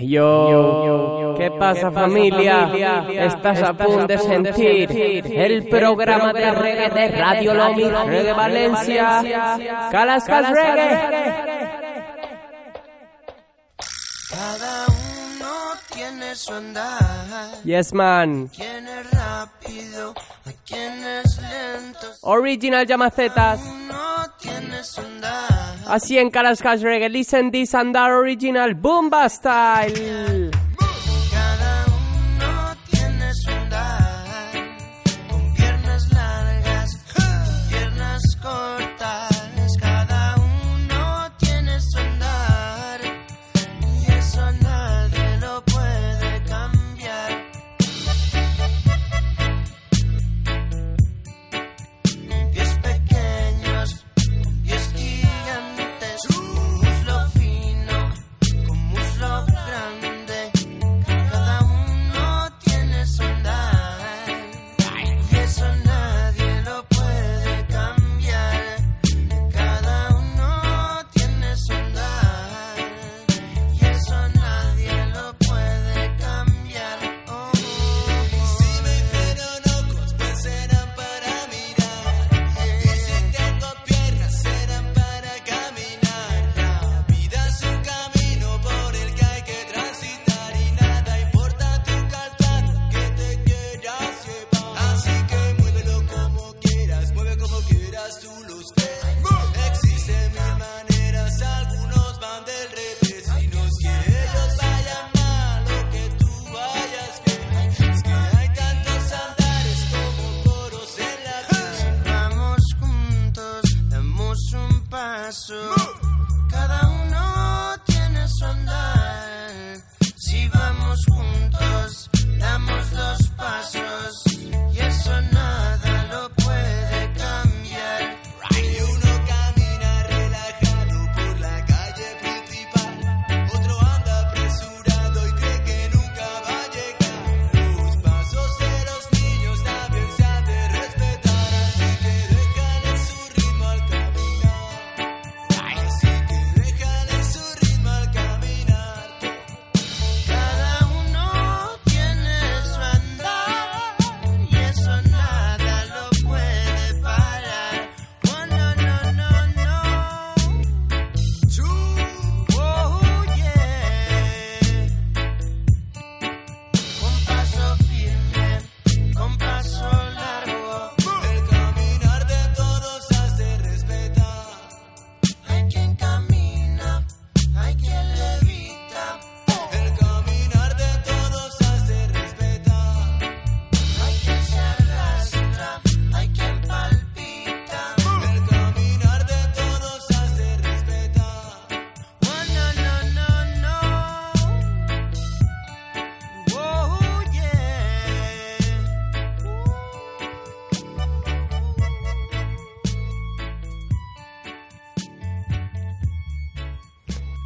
Yo, ¿qué pasa familia? Estás a punto de sentir el programa de reggae de Radio Lomi, Reggae Valencia, Calascas Reggae. Cada uno tiene su andar. Yes man, Quien es rápido, a quien es lento. Original Llamacetas. Así en Caras Cash Reggae, listen this and that original boom style.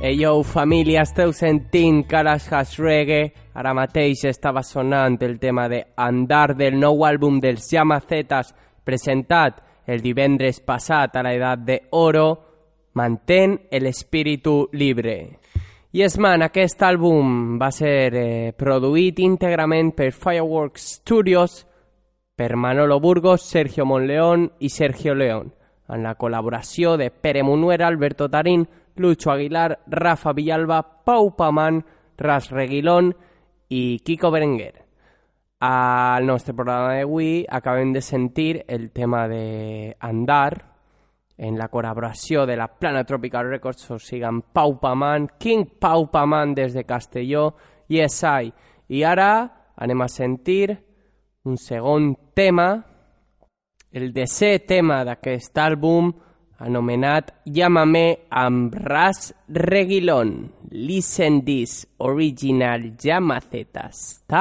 Ei yo, família, esteu sentint Calascas Reggae? Ara mateix estava sonant el tema de Andar del nou àlbum dels Llamacetas presentat el divendres passat a la edat de oro Mantén el espíritu libre. Yes man, aquest àlbum va ser eh, produït íntegrament per Fireworks Studios per Manolo Burgos, Sergio Monleón i Sergio León, en la col·laboració de Pere Munuera, Alberto Tarín, Lucho Aguilar, Rafa Villalba, Pau Pamán, Ras Reguilón i Kiko Berenguer. Al nostre programa d'avui acabem de sentir el tema de Andar, en la col·laboració de la Plana Tropical Records, o sigui, Pau King Pau Pamán des de Castelló, i ESI. I ara anem a sentir un segon tema, el desè tema d'aquest àlbum, anomenat Llámame amb Ras Reguilón. Listen this original Llamacetas. Si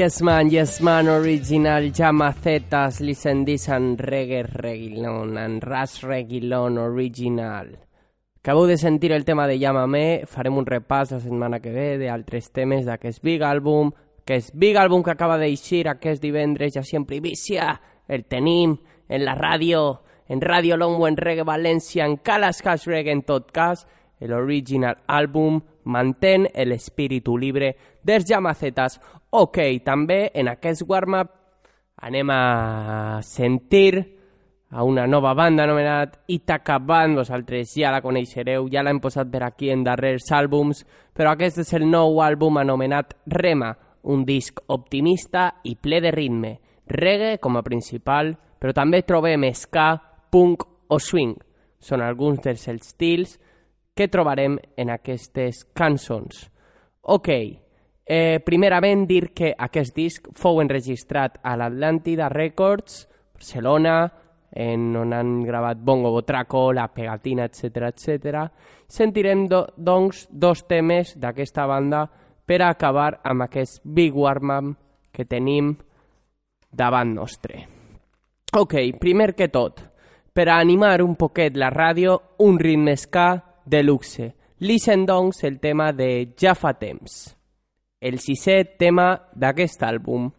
Yes man, yes man, original Llamacetas, listen this and reggae reguilón, and ras reguilón original. Acabeu de sentir el tema de Llámame, farem un repàs la setmana que ve d'altres temes d'aquest big àlbum, aquest big àlbum que acaba d'eixir aquest divendres ja sempre Ibicia, el tenim en la ràdio, en Ràdio Longo, en Reggae València, en Calas Cash Reggae, en tot cas, l'original àlbum mantén l'espíritu libre dels Llamacetas. Ok, també en aquest warm-up anem a sentir a una nova banda anomenat Itaca Band, vosaltres ja la coneixereu, ja l'hem posat per aquí en darrers àlbums, però aquest és el nou àlbum anomenat Rema, un disc optimista i ple de ritme, reggae com a principal, però també trobem ska, punk o swing. Són alguns dels estils que trobarem en aquestes cançons. Ok, eh, primerament dir que aquest disc fou enregistrat a l'Atlàntida Records, Barcelona, en on han gravat Bongo Botraco, La Pegatina, etc etc. Sentirem, do, doncs, dos temes d'aquesta banda per acabar amb aquest big warm-up que tenim davant nostre. Ok, primer que tot, per a animar un poquet la ràdio, un ritme ska de luxe. Listen, doncs, el tema de Ja fa temps. El sisè tema d'aquest àlbum.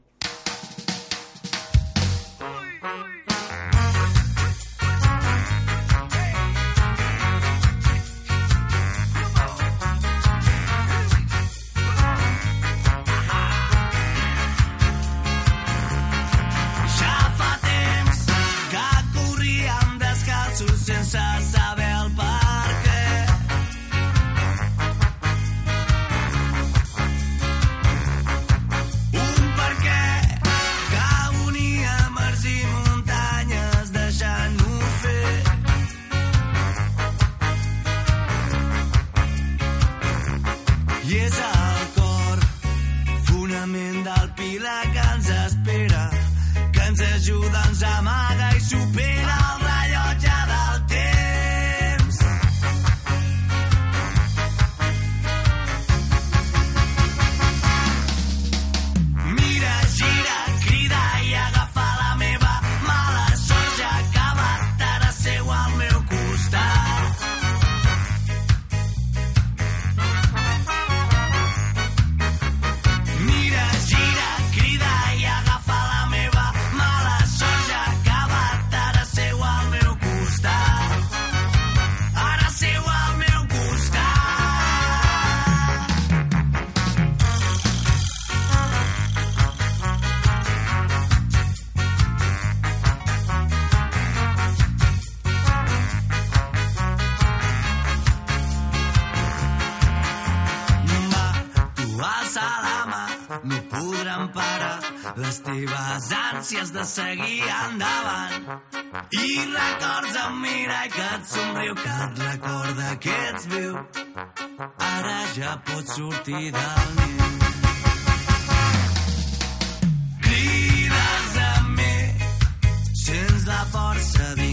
Les teves ànsies de seguir endavant. I records em mira i que et somriu, que et recorda que ets viu. Ara ja pots sortir del niu. Crides amb mi, sents la força dins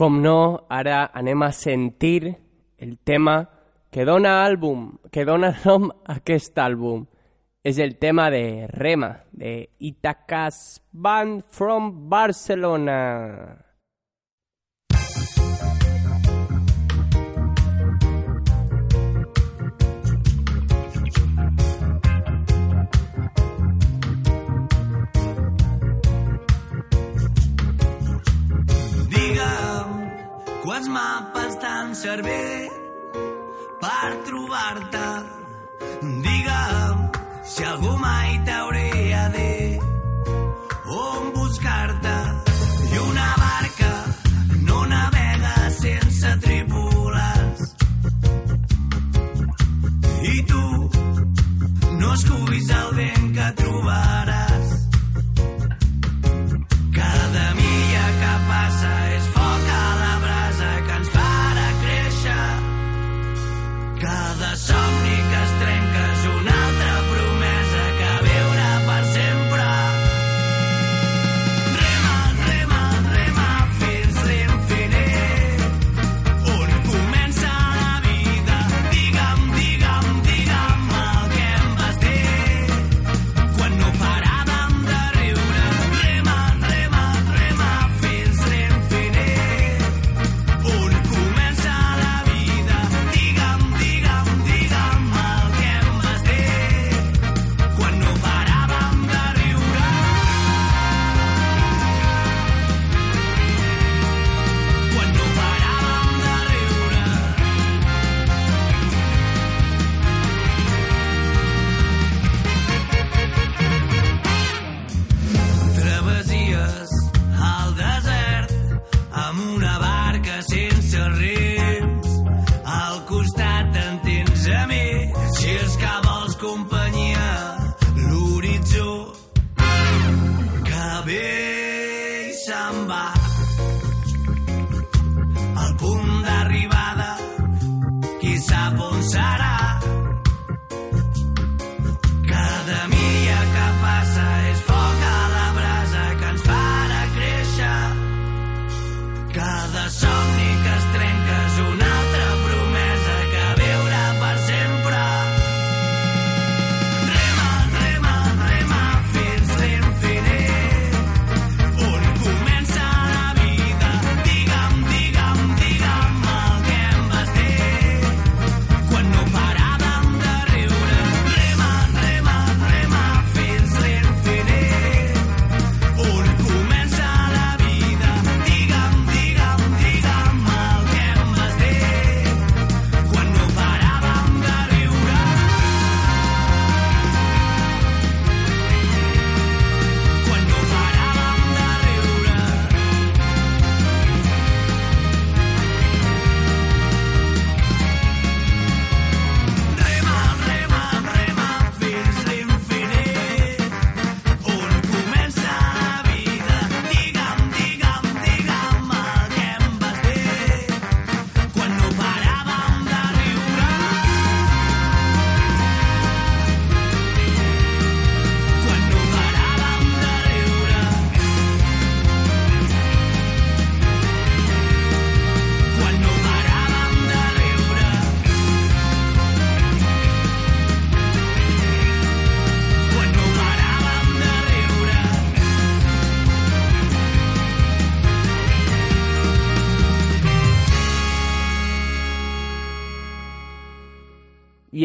Com no, ara anem a sentir el tema que dona àlbum, que dona nom a aquest àlbum. És el tema de Rema, de Itacas Band from Barcelona. Quants mapes t'han servit per trobar-te. Digue'm si algú mai t'hauria dit on buscar-te. I una barca no navega sense tripulants. I tu no escuis el vent que trobaràs.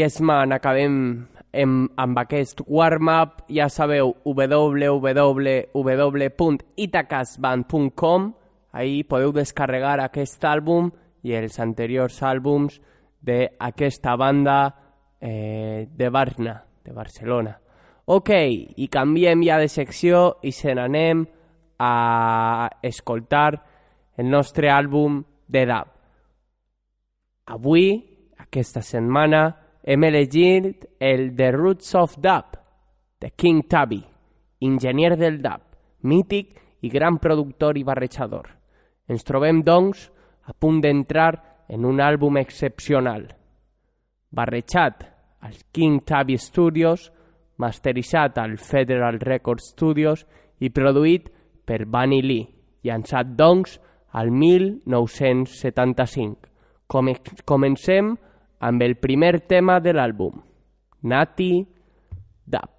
Yes Man acabem amb, amb aquest warm-up. Ja sabeu, www.itacasband.com Ahí podeu descarregar aquest àlbum i els anteriors àlbums d'aquesta banda eh, de Barna, de Barcelona. Ok, i canviem ja de secció i se n'anem a escoltar el nostre àlbum de dub. Avui, aquesta setmana, hem elegit el The Roots of Dub, de King Tubby, enginyer del dub, mític i gran productor i barrejador. Ens trobem, doncs, a punt d'entrar en un àlbum excepcional. Barrejat als King Tubby Studios, masteritzat al Federal Record Studios i produït per Bunny Lee, llançat, doncs, al 1975. Come comencem amb amb el primer tema del álbum, Nati Dap.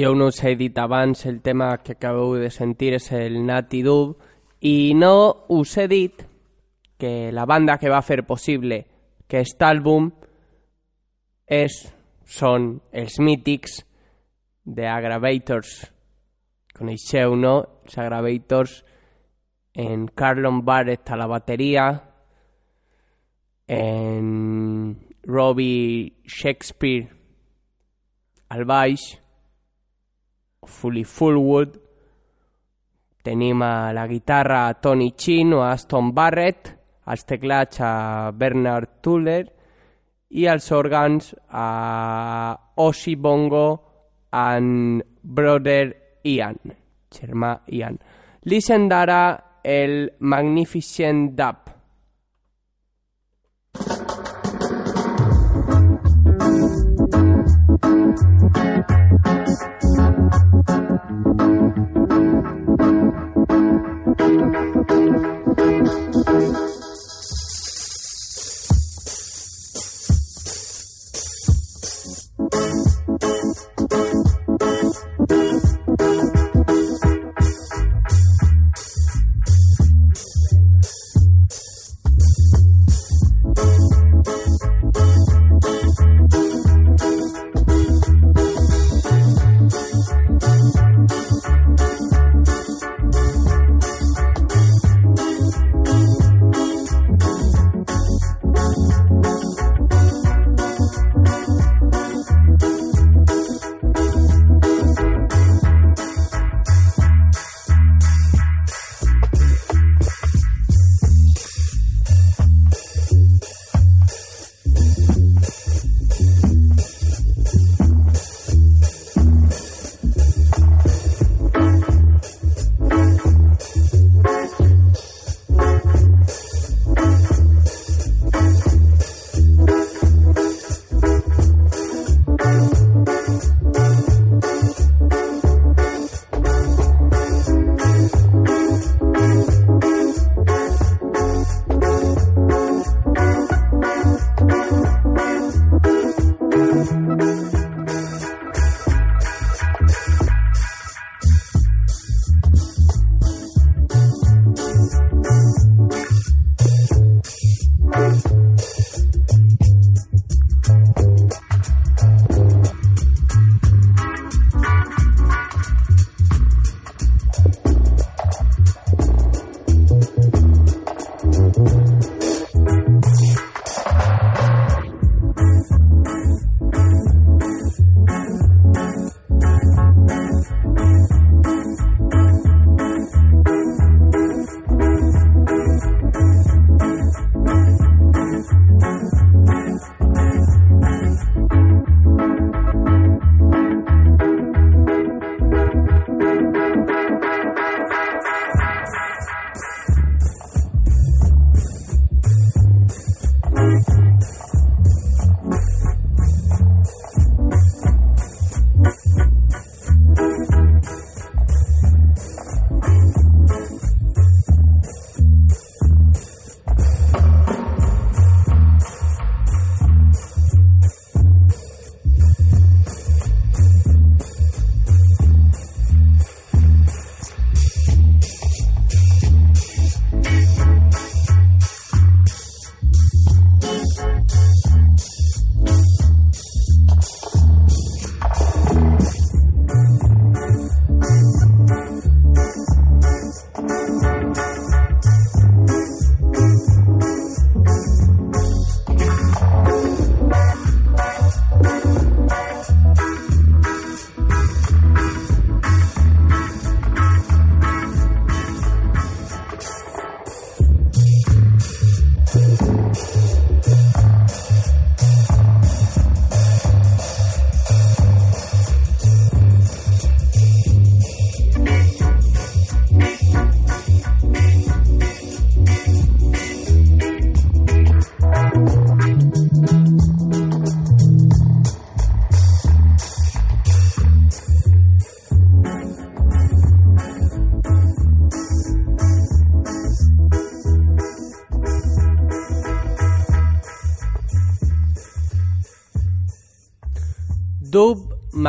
Dub. Jo no us he dit abans, el tema que acabeu de sentir és el Nati Dub i no us he dit que la banda que va fer possible aquest àlbum és, són els de Aggravators. Coneixeu, no? Els Aggravators en Carlon Barrett a la bateria, en Robbie Shakespeare al baix, Fully Fullwood, tenim a la guitarra a Tony Chin o a Aston Barrett, als teclats a Bernard Tuller i als òrgans a Ossie Bongo and Brother Ian, germà Ian. Listen d'ara el Magnificent Dub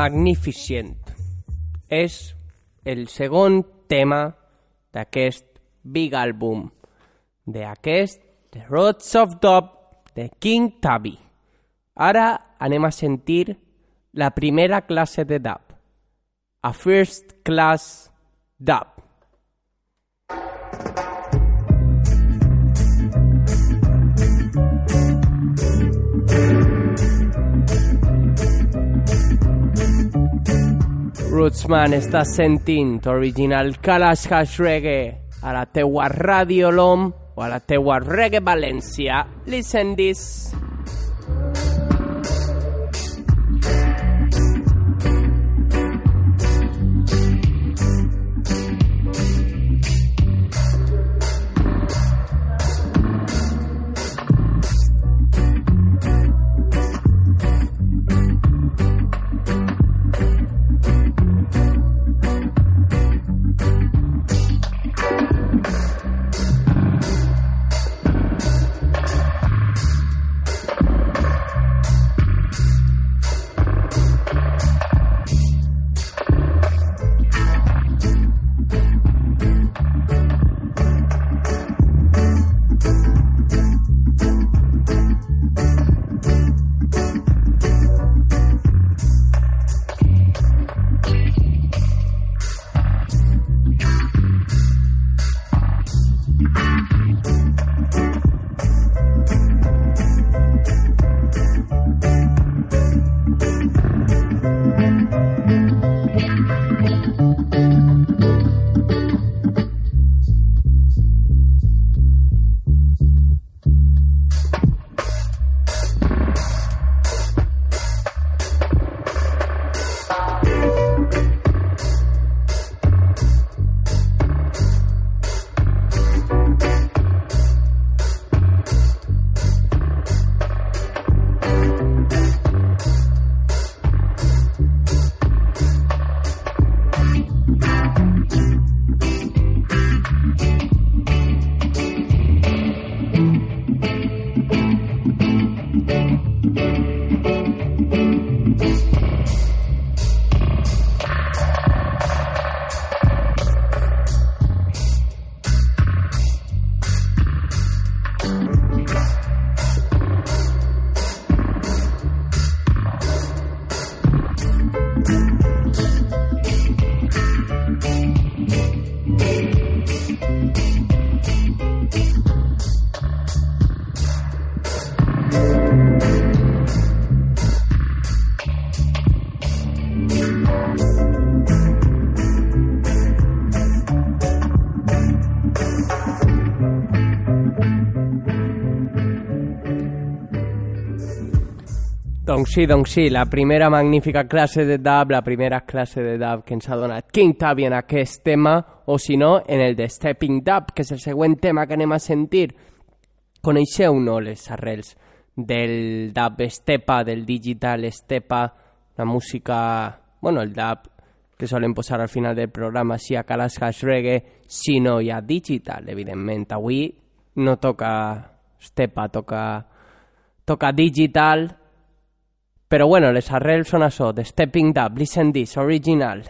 Magnificent és el segon tema d'aquest big àlbum, d'aquest The Roads of Dub de King Tabby. Ara anem a sentir la primera classe de dub, a First Class Dub. Rootsman està sentint original Kalash Hash Reggae a la teua Ràdio LOM o a la teua Reggae València. Listen this. Doncs sí, doncs sí, la primera magnífica classe de dub, la primera classe de dub que ens ha donat King Tabby en aquest tema, o si no, en el de Stepping Dub, que és el següent tema que anem a sentir. Coneixeu, no, les arrels del dub estepa, del digital estepa, la música... Bueno, el dub que solen posar al final del programa, si a Calas Hash Reggae, si no hi ha digital, evidentment. Avui no toca estepa, toca, toca digital, però bueno, les arrels són això, de Stepping Up, Listen This, original.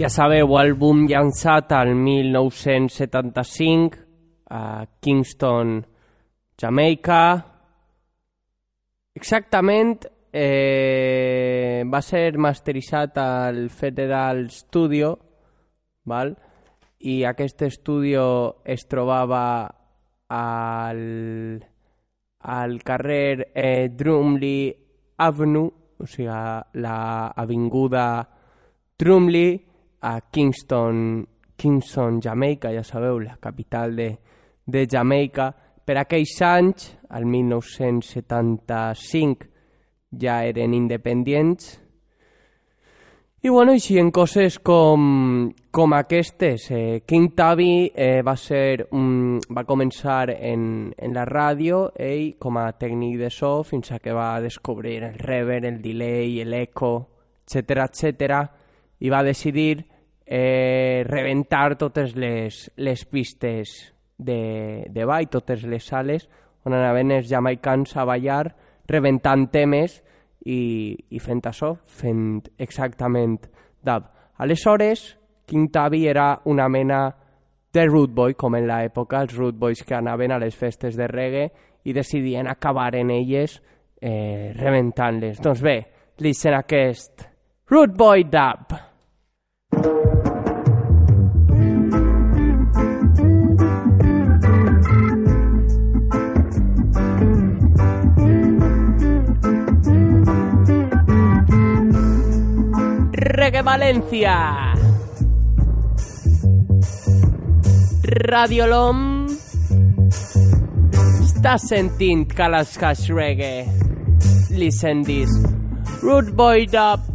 Ja sabeu, àlbum llançat al 1975 a Kingston, Jamaica. Exactament eh, va ser masteritzat al Federal Studio, val? i aquest estudio es trobava al, al carrer eh, Drumley Avenue, o sigui, la avinguda Drumley a Kingston, Kingston, Jamaica, ja sabeu, la capital de, de Jamaica. Per aquells anys, al 1975, ja eren independents. I bueno, així en coses com, com aquestes, eh, King Tabby eh, va, ser un, va començar en, en la ràdio, ell com a tècnic de so, fins a que va descobrir el reverb, el delay, l'eco, etc etc i va decidir eh, rebentar totes les, les pistes de, de ball, totes les sales on anaven els jamaicans a ballar, rebentant temes i, i fent això, fent exactament dub. Aleshores, King Tabby era una mena de root boy, com en l'època, els root boys que anaven a les festes de reggae i decidien acabar en elles eh, rebentant-les. Doncs bé, listen aquest Root Boy Dub. Reggae Valencia. Radio Lom. Estàs sentint Hash Reggae. Listen this. Root Boy Dub.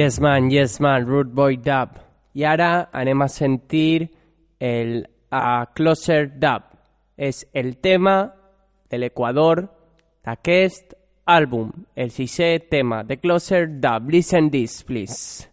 Yes man, yes man, Root Boy Dub. I ara anem a sentir el a Closer Dub. És el tema de l'Equador d'aquest àlbum, el sisè tema de Closer Dub. Listen this, please.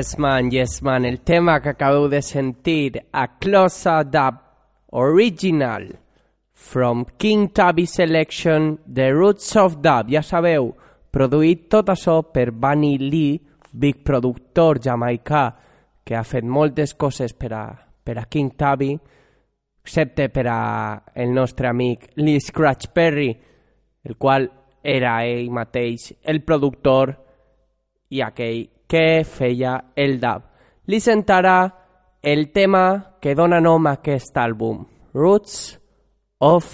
Yes man, yes man, el tema que acabeu de sentir, a Closer Dub Original from King Tabby Selection, The Roots of Dub, ja sabeu, produït tot això per Bunny Lee, big productor jamaicà que ha fet moltes coses per a, per a King Tabby, excepte per a el nostre amic Lee Scratch Perry, el qual era ell mateix el productor i aquell que feia el dub. Li sentarà el tema que dona nom a aquest àlbum, Roots of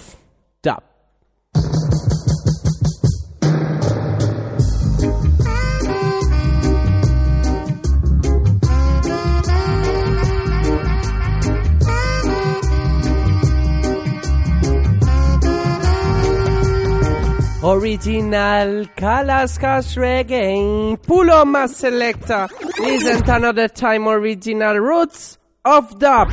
Original Kalaskas Reggae. Puloma Selector. Isn't another time original Roots of Dub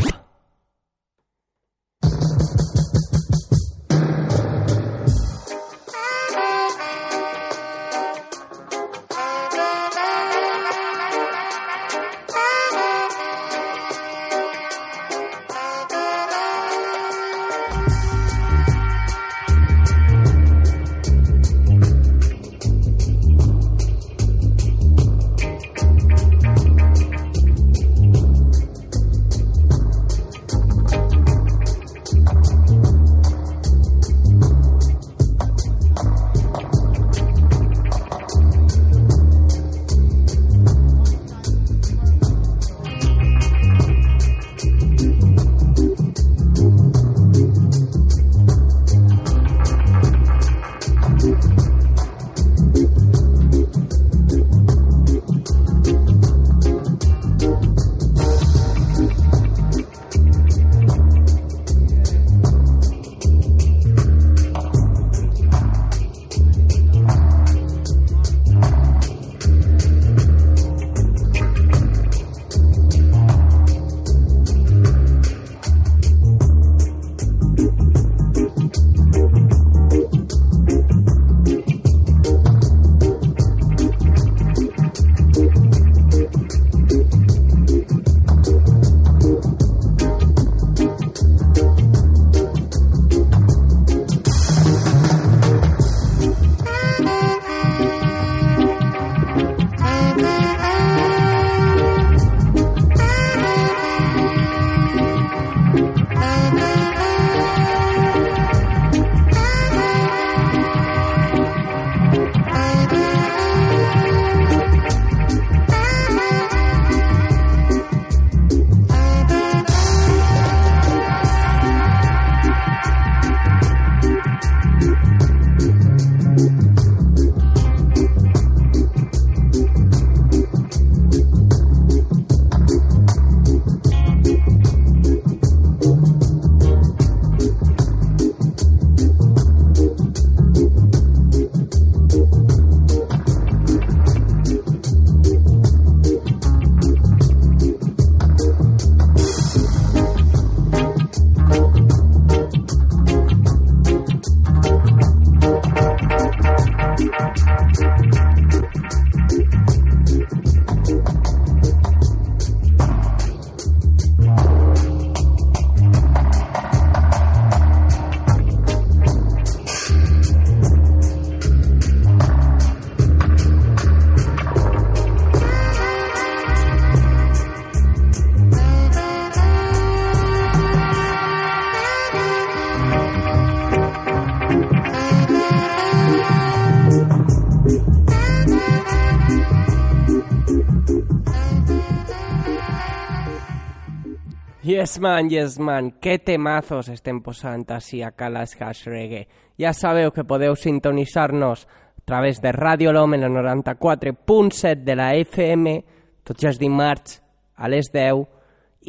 Yes man, yes man, que temazos estem posant així a Calas Hash Reggae. Ja sabeu que podeu sintonitzar-nos a través de Ràdio L'Home en el 94.7 de la FM tots els dimarts a les 10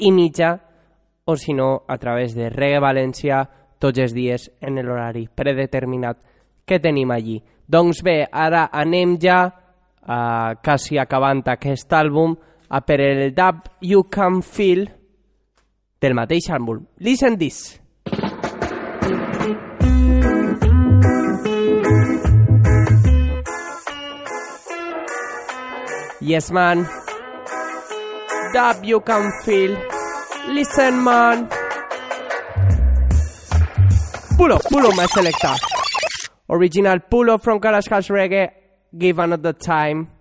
i mitja o si no a través de Reggae València tots els dies en l'horari predeterminat que tenim allí. Doncs bé, ara anem ja, uh, quasi acabant aquest àlbum, a per el Dub You Can Feel del mateix àlbum. Listen this. Yes, man. Dub you can feel. Listen, man. Pulo, Pulo my selector. Original Pulo from Kalash Reggae. Give another time.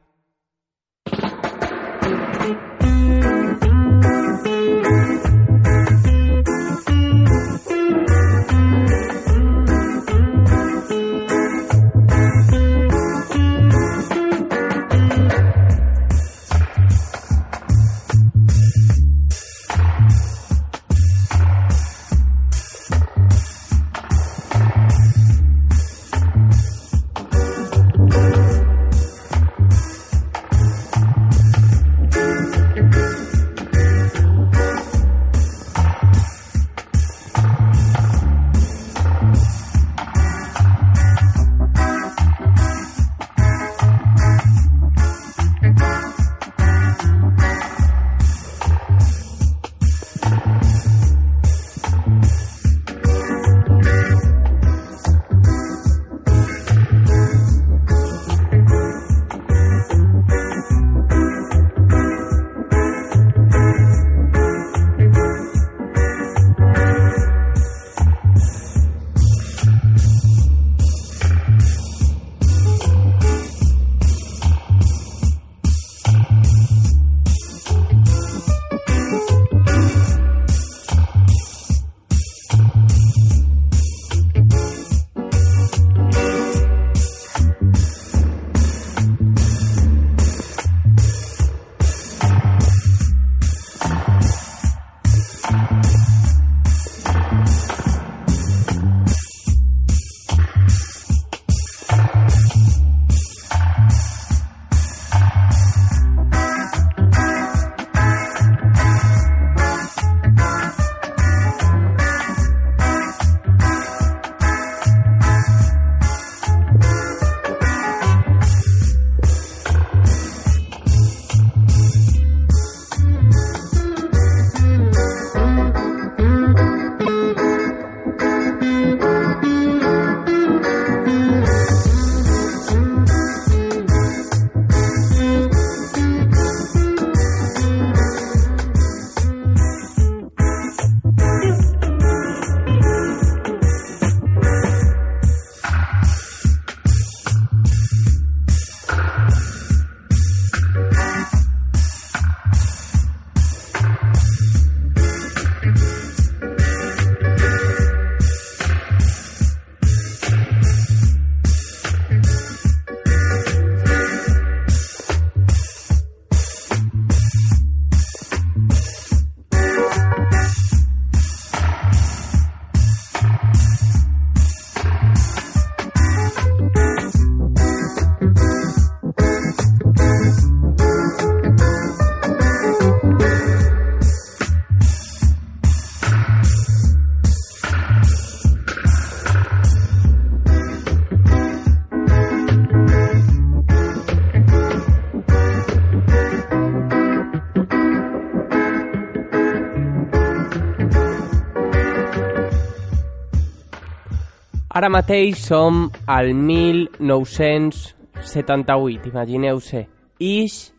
Ara mateix som al 1978, imagineu-se. Ix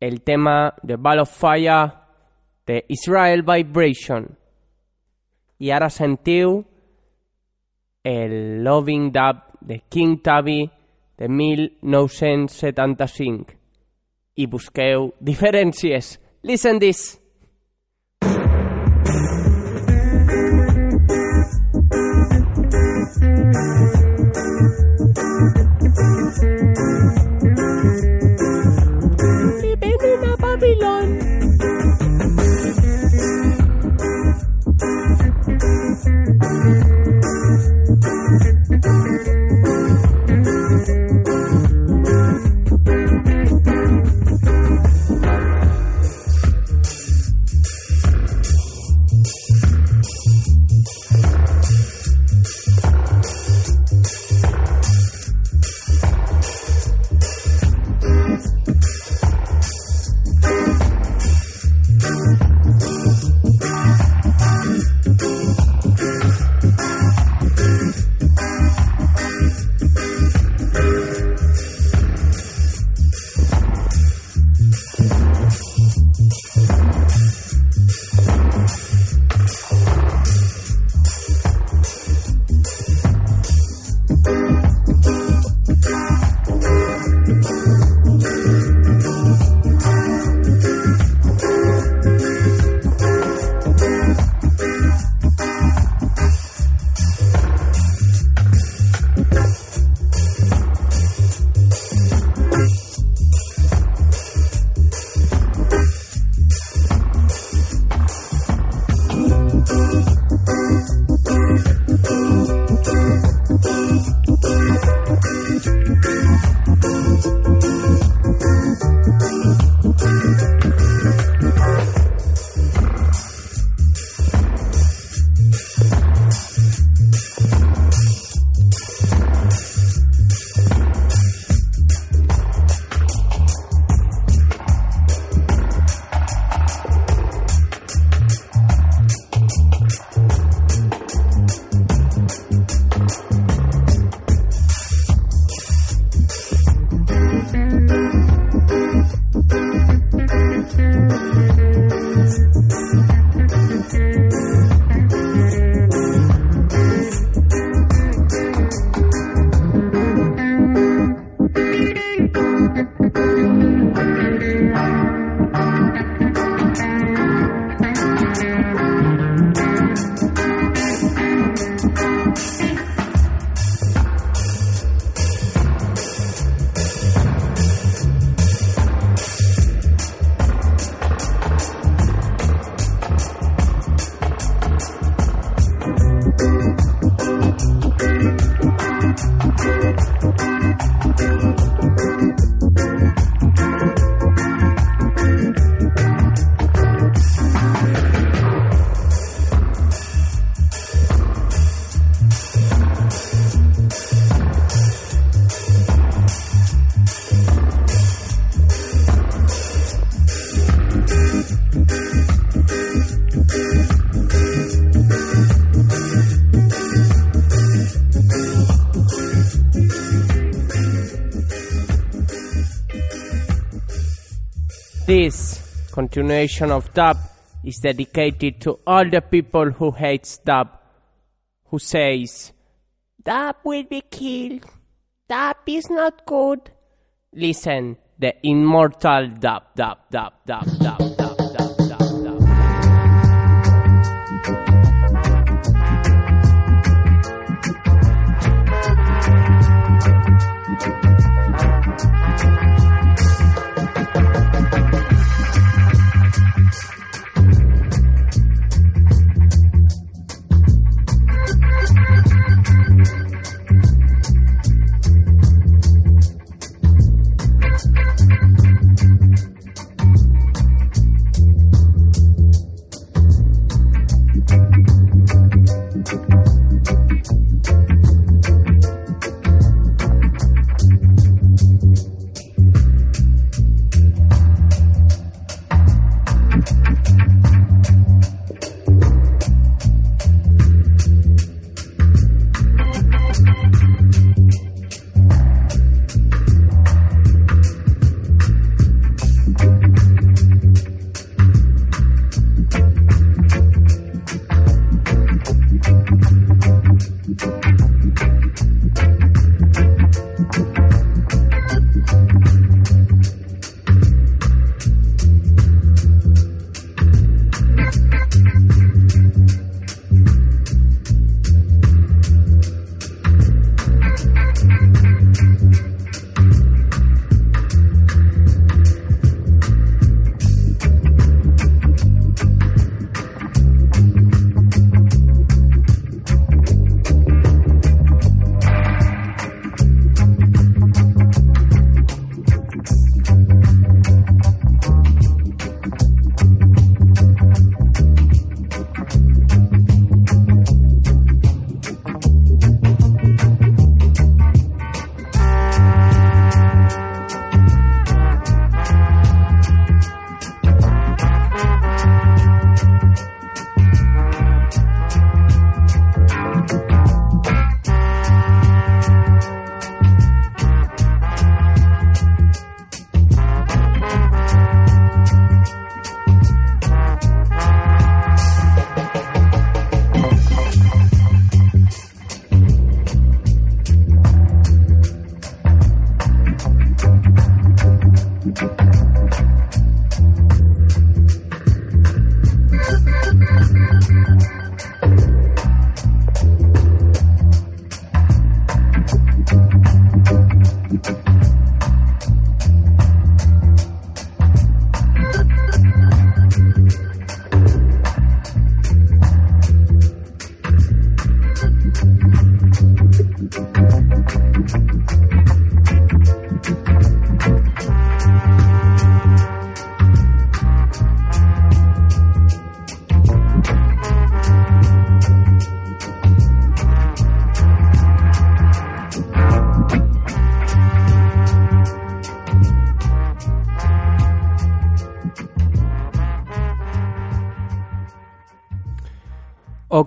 el tema de Ball of Fire de Israel Vibration. I ara sentiu el Loving Dub de King Tabby de 1975. I busqueu diferències. Listen this. continuation of dub is dedicated to all the people who hates dub, who says, Dub will be killed. Dub is not good. Listen, the immortal dub, dub, dub, dub, dub, dub.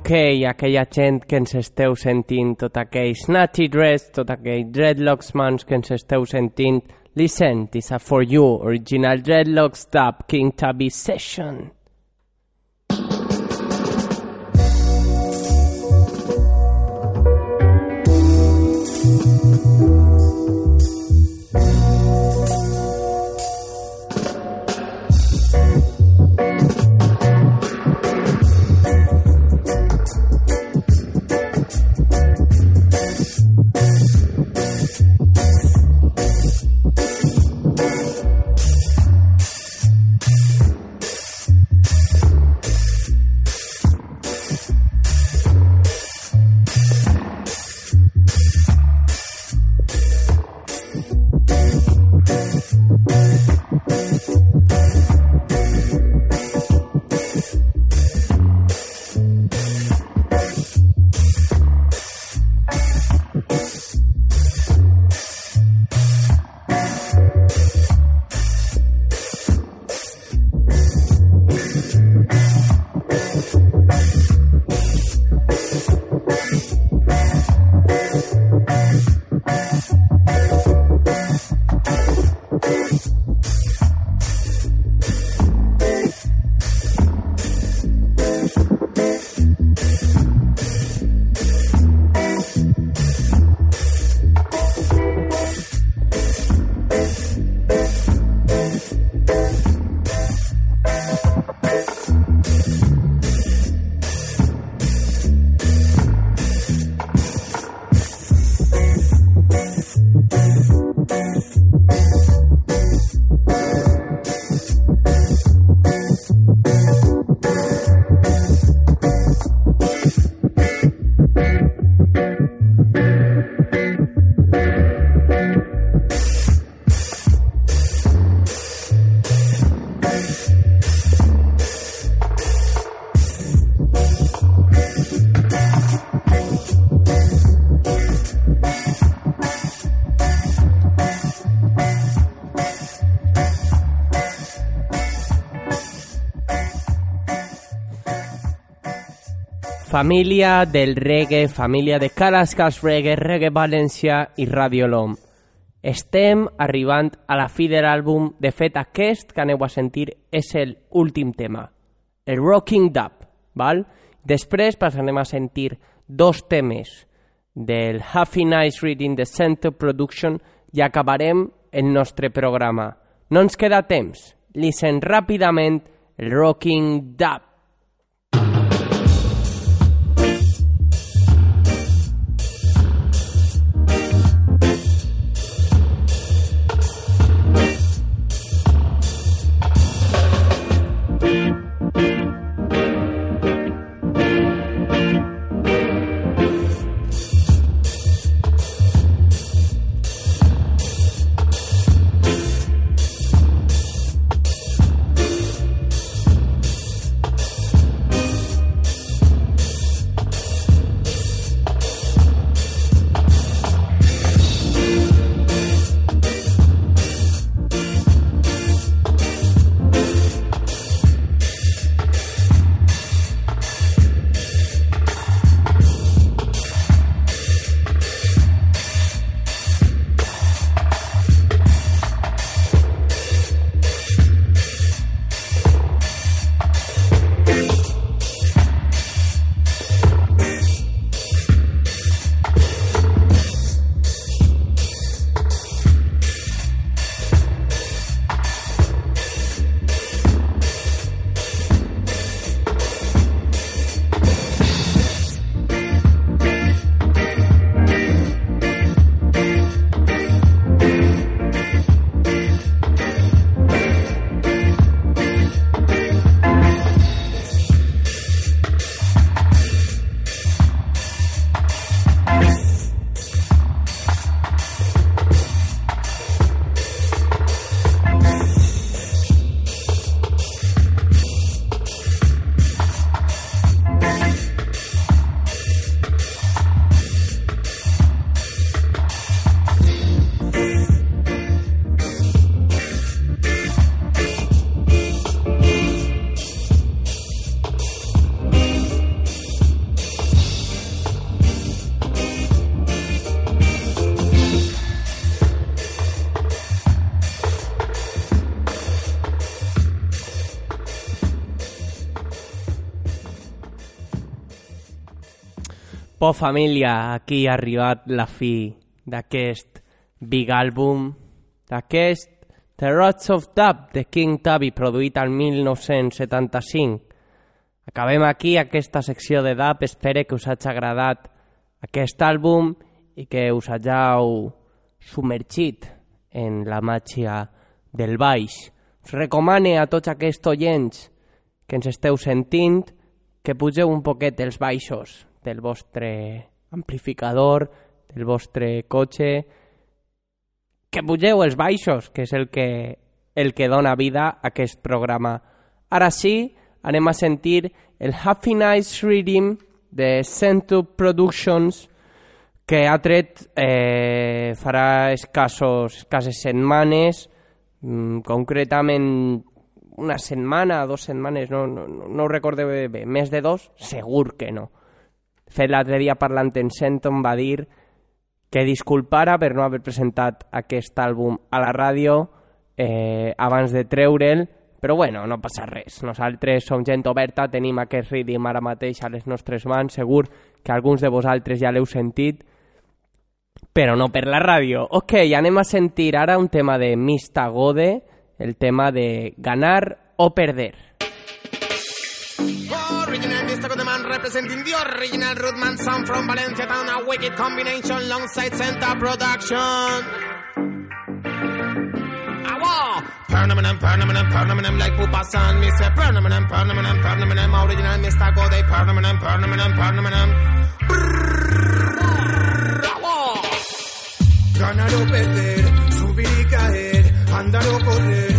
Ok, aquella gent que ens esteu sentint, tot aquell snatchy dress, tot aquell dreadlocks mans que ens esteu sentint, listen, this is for you, original dreadlocks dub, King Tubby session. Família del reggae, família de Calascas Reggae, Reggae València i Radio LOM. Estem arribant a la fi de l'àlbum. De fet, aquest que aneu a sentir és el últim tema, el Rocking Dub, val? Després passarem a sentir dos temes del Happy Nice Reading de Center Production i acabarem el nostre programa. No ens queda temps. Listen ràpidament el Rocking Dub. Por família, aquí ha arribat la fi d'aquest big àlbum, d'aquest The Rods of Dub de King Tubby, produït al 1975. Acabem aquí aquesta secció de dub, espero que us hagi agradat aquest àlbum i que us hagueu submergit en la màgia del baix. Us recomane a tots aquests oients que ens esteu sentint que pugeu un poquet els baixos del vostre amplificador, del vostre cotxe, que pugeu els baixos, que és el que, el que dona vida a aquest programa. Ara sí, anem a sentir el Happy Nice Reading de Centu Productions, que ha tret eh, farà escassos, escasses setmanes, mm, concretament una setmana, dos setmanes, no, no, no, ho recordo bé, més de dos, segur que no. Fet, l'altre dia parlant en Senton va dir que disculpara per no haver presentat aquest àlbum a la ràdio eh, abans de treure'l, però bueno, no passa res. Nosaltres som gent oberta, tenim aquest ritme ara mateix a les nostres mans, segur que alguns de vosaltres ja l'heu sentit, però no per la ràdio. Ok, anem a sentir ara un tema de Mista Gode, el tema de ganar o perder. Representing the original Rootman sound from Valencia town. A wicked combination alongside Center Production. Awa! Pernamen, pernamen, pernamen like Pupa San. Me say pernamen, pernamen, pernamen. Original Mr. Gode. Pernamen, pernamen, pernamen. Awa! Ganar o perder, subir y caer, andar o correr,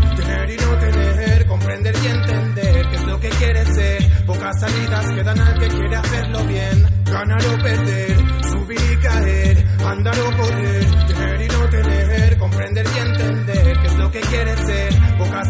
Pocas salidas quedan al que quiere hacerlo bien. Ganar o perder, subir y caer, andar o correr, tener y no tener, comprender y que quiere ser. Pocas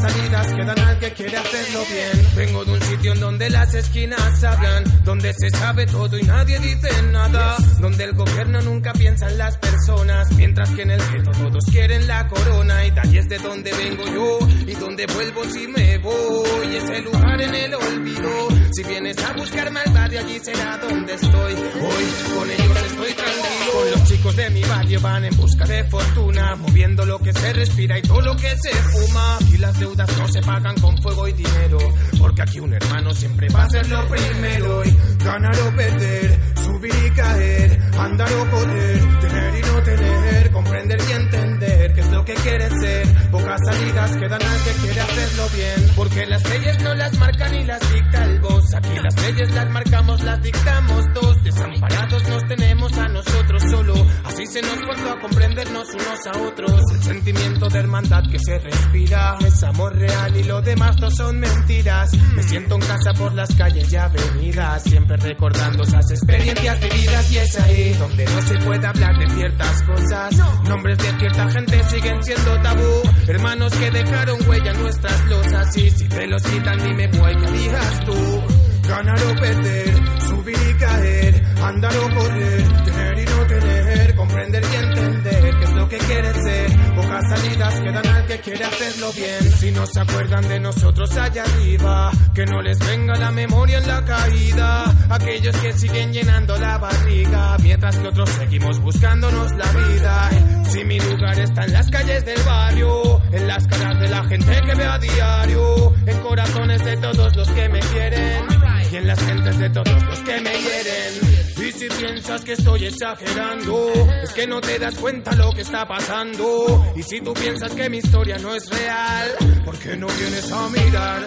salidas quedan al que quiere hacerlo bien. Vengo de un sitio en donde las esquinas hablan, donde se sabe todo y nadie dice nada, donde el gobierno nunca piensa en las personas, mientras que en el gueto todos quieren la corona y de ahí es de donde vengo yo y donde vuelvo si me voy, ese lugar en el olvido. Si vienes a buscarme al barrio allí será donde estoy. Hoy con ellos estoy tranquilo. Con los chicos de mi barrio van en busca de fortuna, moviendo lo que se respira y todo lo que se fuma. Y las no se pagan con fuego y dinero, porque aquí un hermano siempre va a ser lo primero. Y ganar o perder, subir y caer, andar o correr, tener y no tener, comprender y entender qué es lo que quieres ser. Pocas salidas quedan al que quiere hacerlo bien, porque las leyes no las marcan y las dicta el boss. Aquí las leyes las marcamos, las dictamos dos. Desamparados nos tenemos a nosotros solo. Así se nos forzó a comprendernos unos a otros. El sentimiento de hermandad que se respira es amor real y lo demás no son mentiras. Me siento en casa por las calles y avenidas, siempre recordando esas experiencias vividas. Y es ahí donde no se puede hablar de ciertas cosas. Nombres de cierta gente siguen siendo tabú. Hermanos que dejaron huella en nuestras losas. Y si te los quitan, dime cuál que elijas tú. Ganar o perder, subir y caer, andar o correr, tener y no tener, comprender y entender qué es lo que quieres ser. Pocas salidas quedan al que quiere hacerlo bien. Si no se acuerdan de nosotros allá arriba, que no les venga la memoria en la caída. Aquellos que siguen llenando la barriga, mientras que otros seguimos buscándonos la vida. Si mi lugar está en las calles del barrio, en las caras de la gente que ve a diario, en corazones de todos los que me quieren y en las gentes de todos los que me hieren. Si piensas que estoy exagerando, es que no te das cuenta lo que está pasando. Y si tú piensas que mi historia no es real, ¿por qué no vienes a mirar?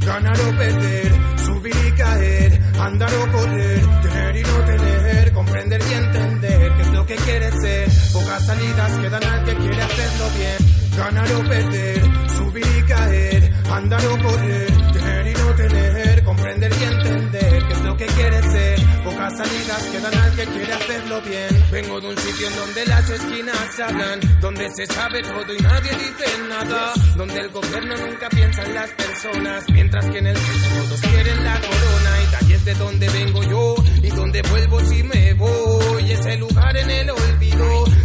Ganar o perder, subir y caer, andar o correr, tener y no tener, comprender y entender qué es lo que quieres ser. Pocas salidas quedan al que quiere hacerlo bien. Ganar o perder, subir y caer, andar o correr, tener y no tener, comprender y entender qué es lo que quieres ser. Pocas salidas quedan al que quiere hacerlo bien. Vengo de un sitio en donde las esquinas hablan, donde se sabe todo y nadie dice nada, donde el gobierno nunca piensa en las personas, mientras que en el centro todos quieren la corona y de ahí es de donde vengo yo y donde vuelvo si me voy. Ese lugar en el olvido.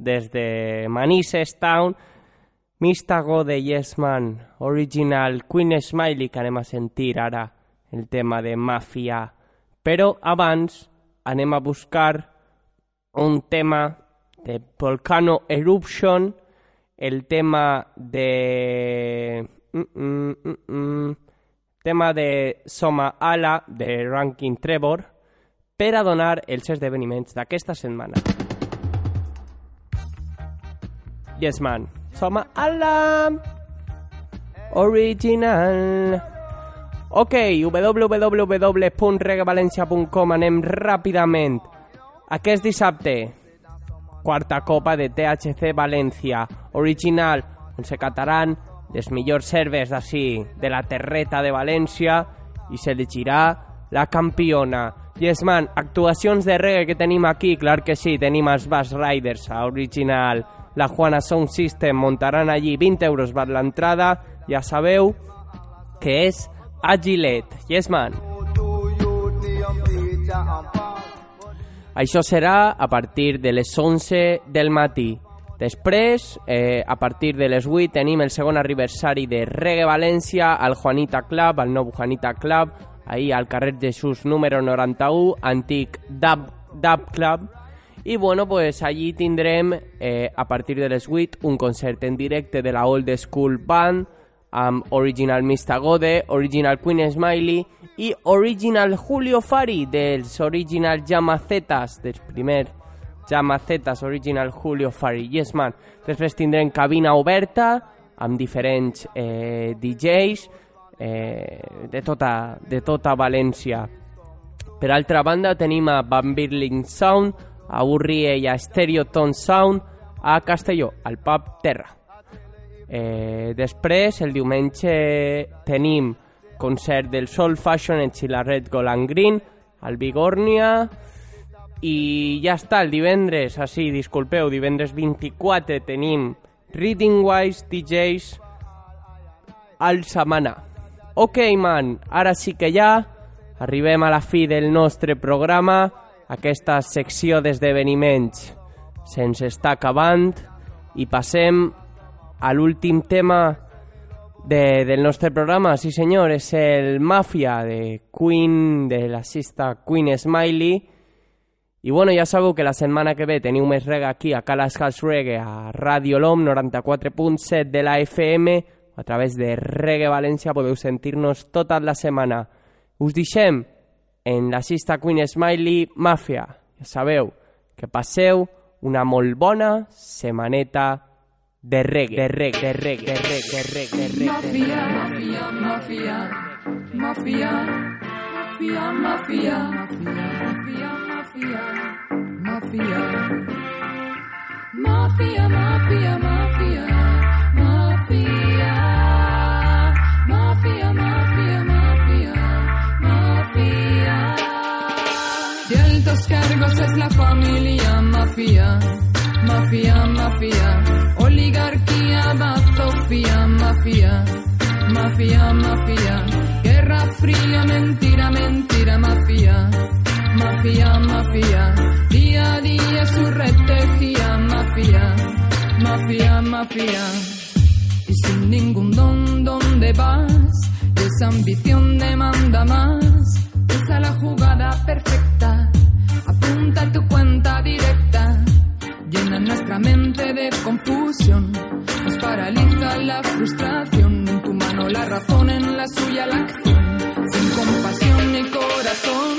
des de Manises Town, Mista Gode, Yes Man, Original Queen Smiley, que anem a sentir ara el tema de Mafia. Però abans anem a buscar un tema de Volcano Eruption, el tema de... mm, mm, mm, mm, tema de Soma Ala, de Ranking Trevor, per a donar els esdeveniments d'aquesta setmana. Yes, man. Soma Ala! Original! Ok, www.regavalencia.com anem ràpidament. Aquest dissabte, quarta copa de THC València, original, on se cataran les millors serves d'ací, de la terreta de València, i s'elegirà la campiona. Yes, man, actuacions de reggae que tenim aquí, clar que sí, tenim els Bass Riders, a original, la Juana Sound System, muntaran allí 20 euros per l'entrada, ja sabeu que és a Gilet. Yes, man. Això serà a partir de les 11 del matí. Després, eh, a partir de les 8, tenim el segon aniversari de Reggae València al Juanita Club, al nou Juanita Club, ahí al carrer Jesús número 91, antic Dub, Dub Club. I bueno, pues allí tindrem eh, a partir de les 8 un concert en directe de la Old School Band amb Original Mista Gode, Original Queen Smiley i Original Julio Fari dels Original Llamacetas, dels primer Llamacetas Original Julio Fari. Yes, man. Després tindrem cabina oberta amb diferents eh, DJs eh, de, tota, de tota València. Per altra banda, tenim a Van Birling Sound, a Urrie i a Stereoton Sound a Castelló, al pub Terra. Eh, després, el diumenge, tenim concert del Soul Fashion en Xilarret Golan Green, al Bigornia, i ja està, el divendres, ah sí, disculpeu, divendres 24 tenim Reading Wise DJs al Samana. Ok, man, ara sí que ja arribem a la fi del nostre programa. Aquesta secció d'esdeveniments se'ns està acabant i passem a l'últim tema de, del nostre programa. Sí, senyor, és el Mafia de Queen, de la sista Queen Smiley. I bueno, ja sabeu que la setmana que ve teniu més reggae aquí a Calas House Reggae a Radio LOM 94.7 de la FM a través de Reggae València podeu sentir-nos tota la setmana. Us deixem en la sista Queen Smiley Mafia. Ja sabeu que passeu una molt bona setmaneta de reggae, de reggae, de reggae, de reggae, de reggae, de reggae. Mafia, mafia, mafia, mafia, mafia, mafia, mafia, mafia, mafia, mafia, mafia, mafia, mafia, mafia, mafia, oligarquía, bazofia, mafia, mafia, mafia, guerra fría, mentira, mentira, mafia, mafia, mafia, día a día su retejía, mafia, mafia, mafia, y sin ningún don, ¿dónde vas? Esa ambición demanda más, esa la jugada perfecta, apunta tu cuenta directa, nuestra mente de confusión, nos paraliza la frustración, en tu mano la razón, en la suya la acción, sin compasión ni corazón.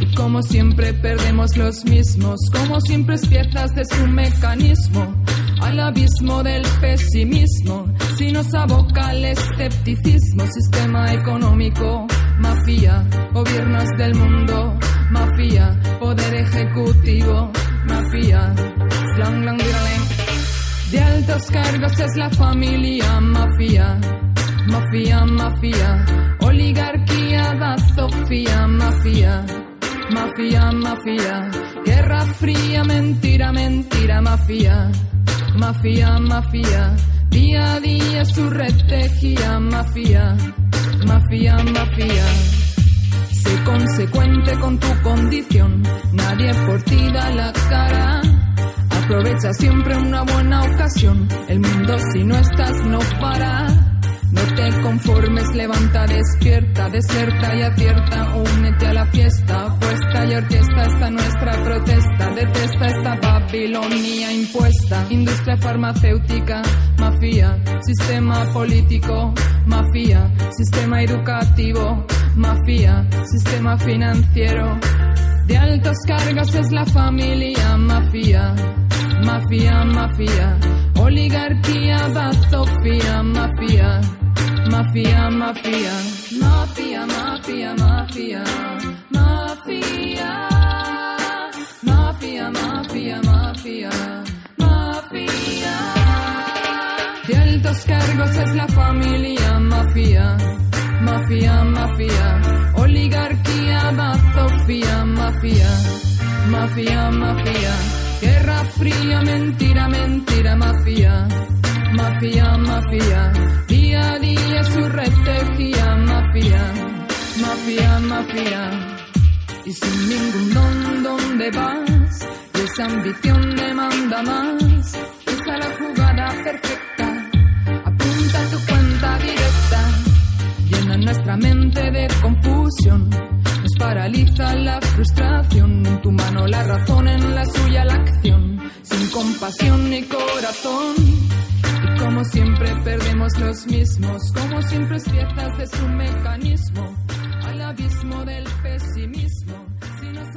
Y como siempre perdemos los mismos, como siempre es piezas de su mecanismo, al abismo del pesimismo, si nos aboca el escepticismo, sistema económico, mafia, gobiernos del mundo, mafia, poder ejecutivo, mafia, lang, diraleng. De altos cargos es la familia, mafia, mafia, mafia, oligarquía, bazofia, mafia, mafia, mafia, guerra fría, mentira, mentira, mafia, mafia, mafia, día a día su retejía, mafia, mafia, mafia. Sé consecuente con tu condición, nadie por ti da la cara. Aprovecha siempre una buena ocasión, el mundo si no estás no para. No te conformes, levanta, despierta, deserta y acierta, únete a la fiesta, puesta y orquesta. Está nuestra protesta, detesta esta Babilonia impuesta, industria farmacéutica, mafia, sistema político, mafia, sistema educativo, mafia, sistema financiero, de altos cargos es la familia, mafia, mafia, mafia, oligarquía, bazofia, mafia, mafia, mafia, mafia, mafia, mafia, mafia, mafia, mafia, mafia, mafia. De altos cargos es la familia, mafia, mafia, mafia, oligarquía, bazofia, mafia, mafia, mafia, guerra fría, mentira, mentira, mafia, mafia, mafia, día a día su retejía, mafia, mafia, mafia, y sin ningún don, ¿dónde vas? Y esa ambición demanda más, esa la jugada perfecta, nuestra mente de confusión. Nos paraliza la frustración, en tu mano la razón, en la suya la acción, sin compasión ni corazón. Y como siempre perdemos los mismos, como siempre es piezas de su mecanismo, al abismo del pesimismo, si nos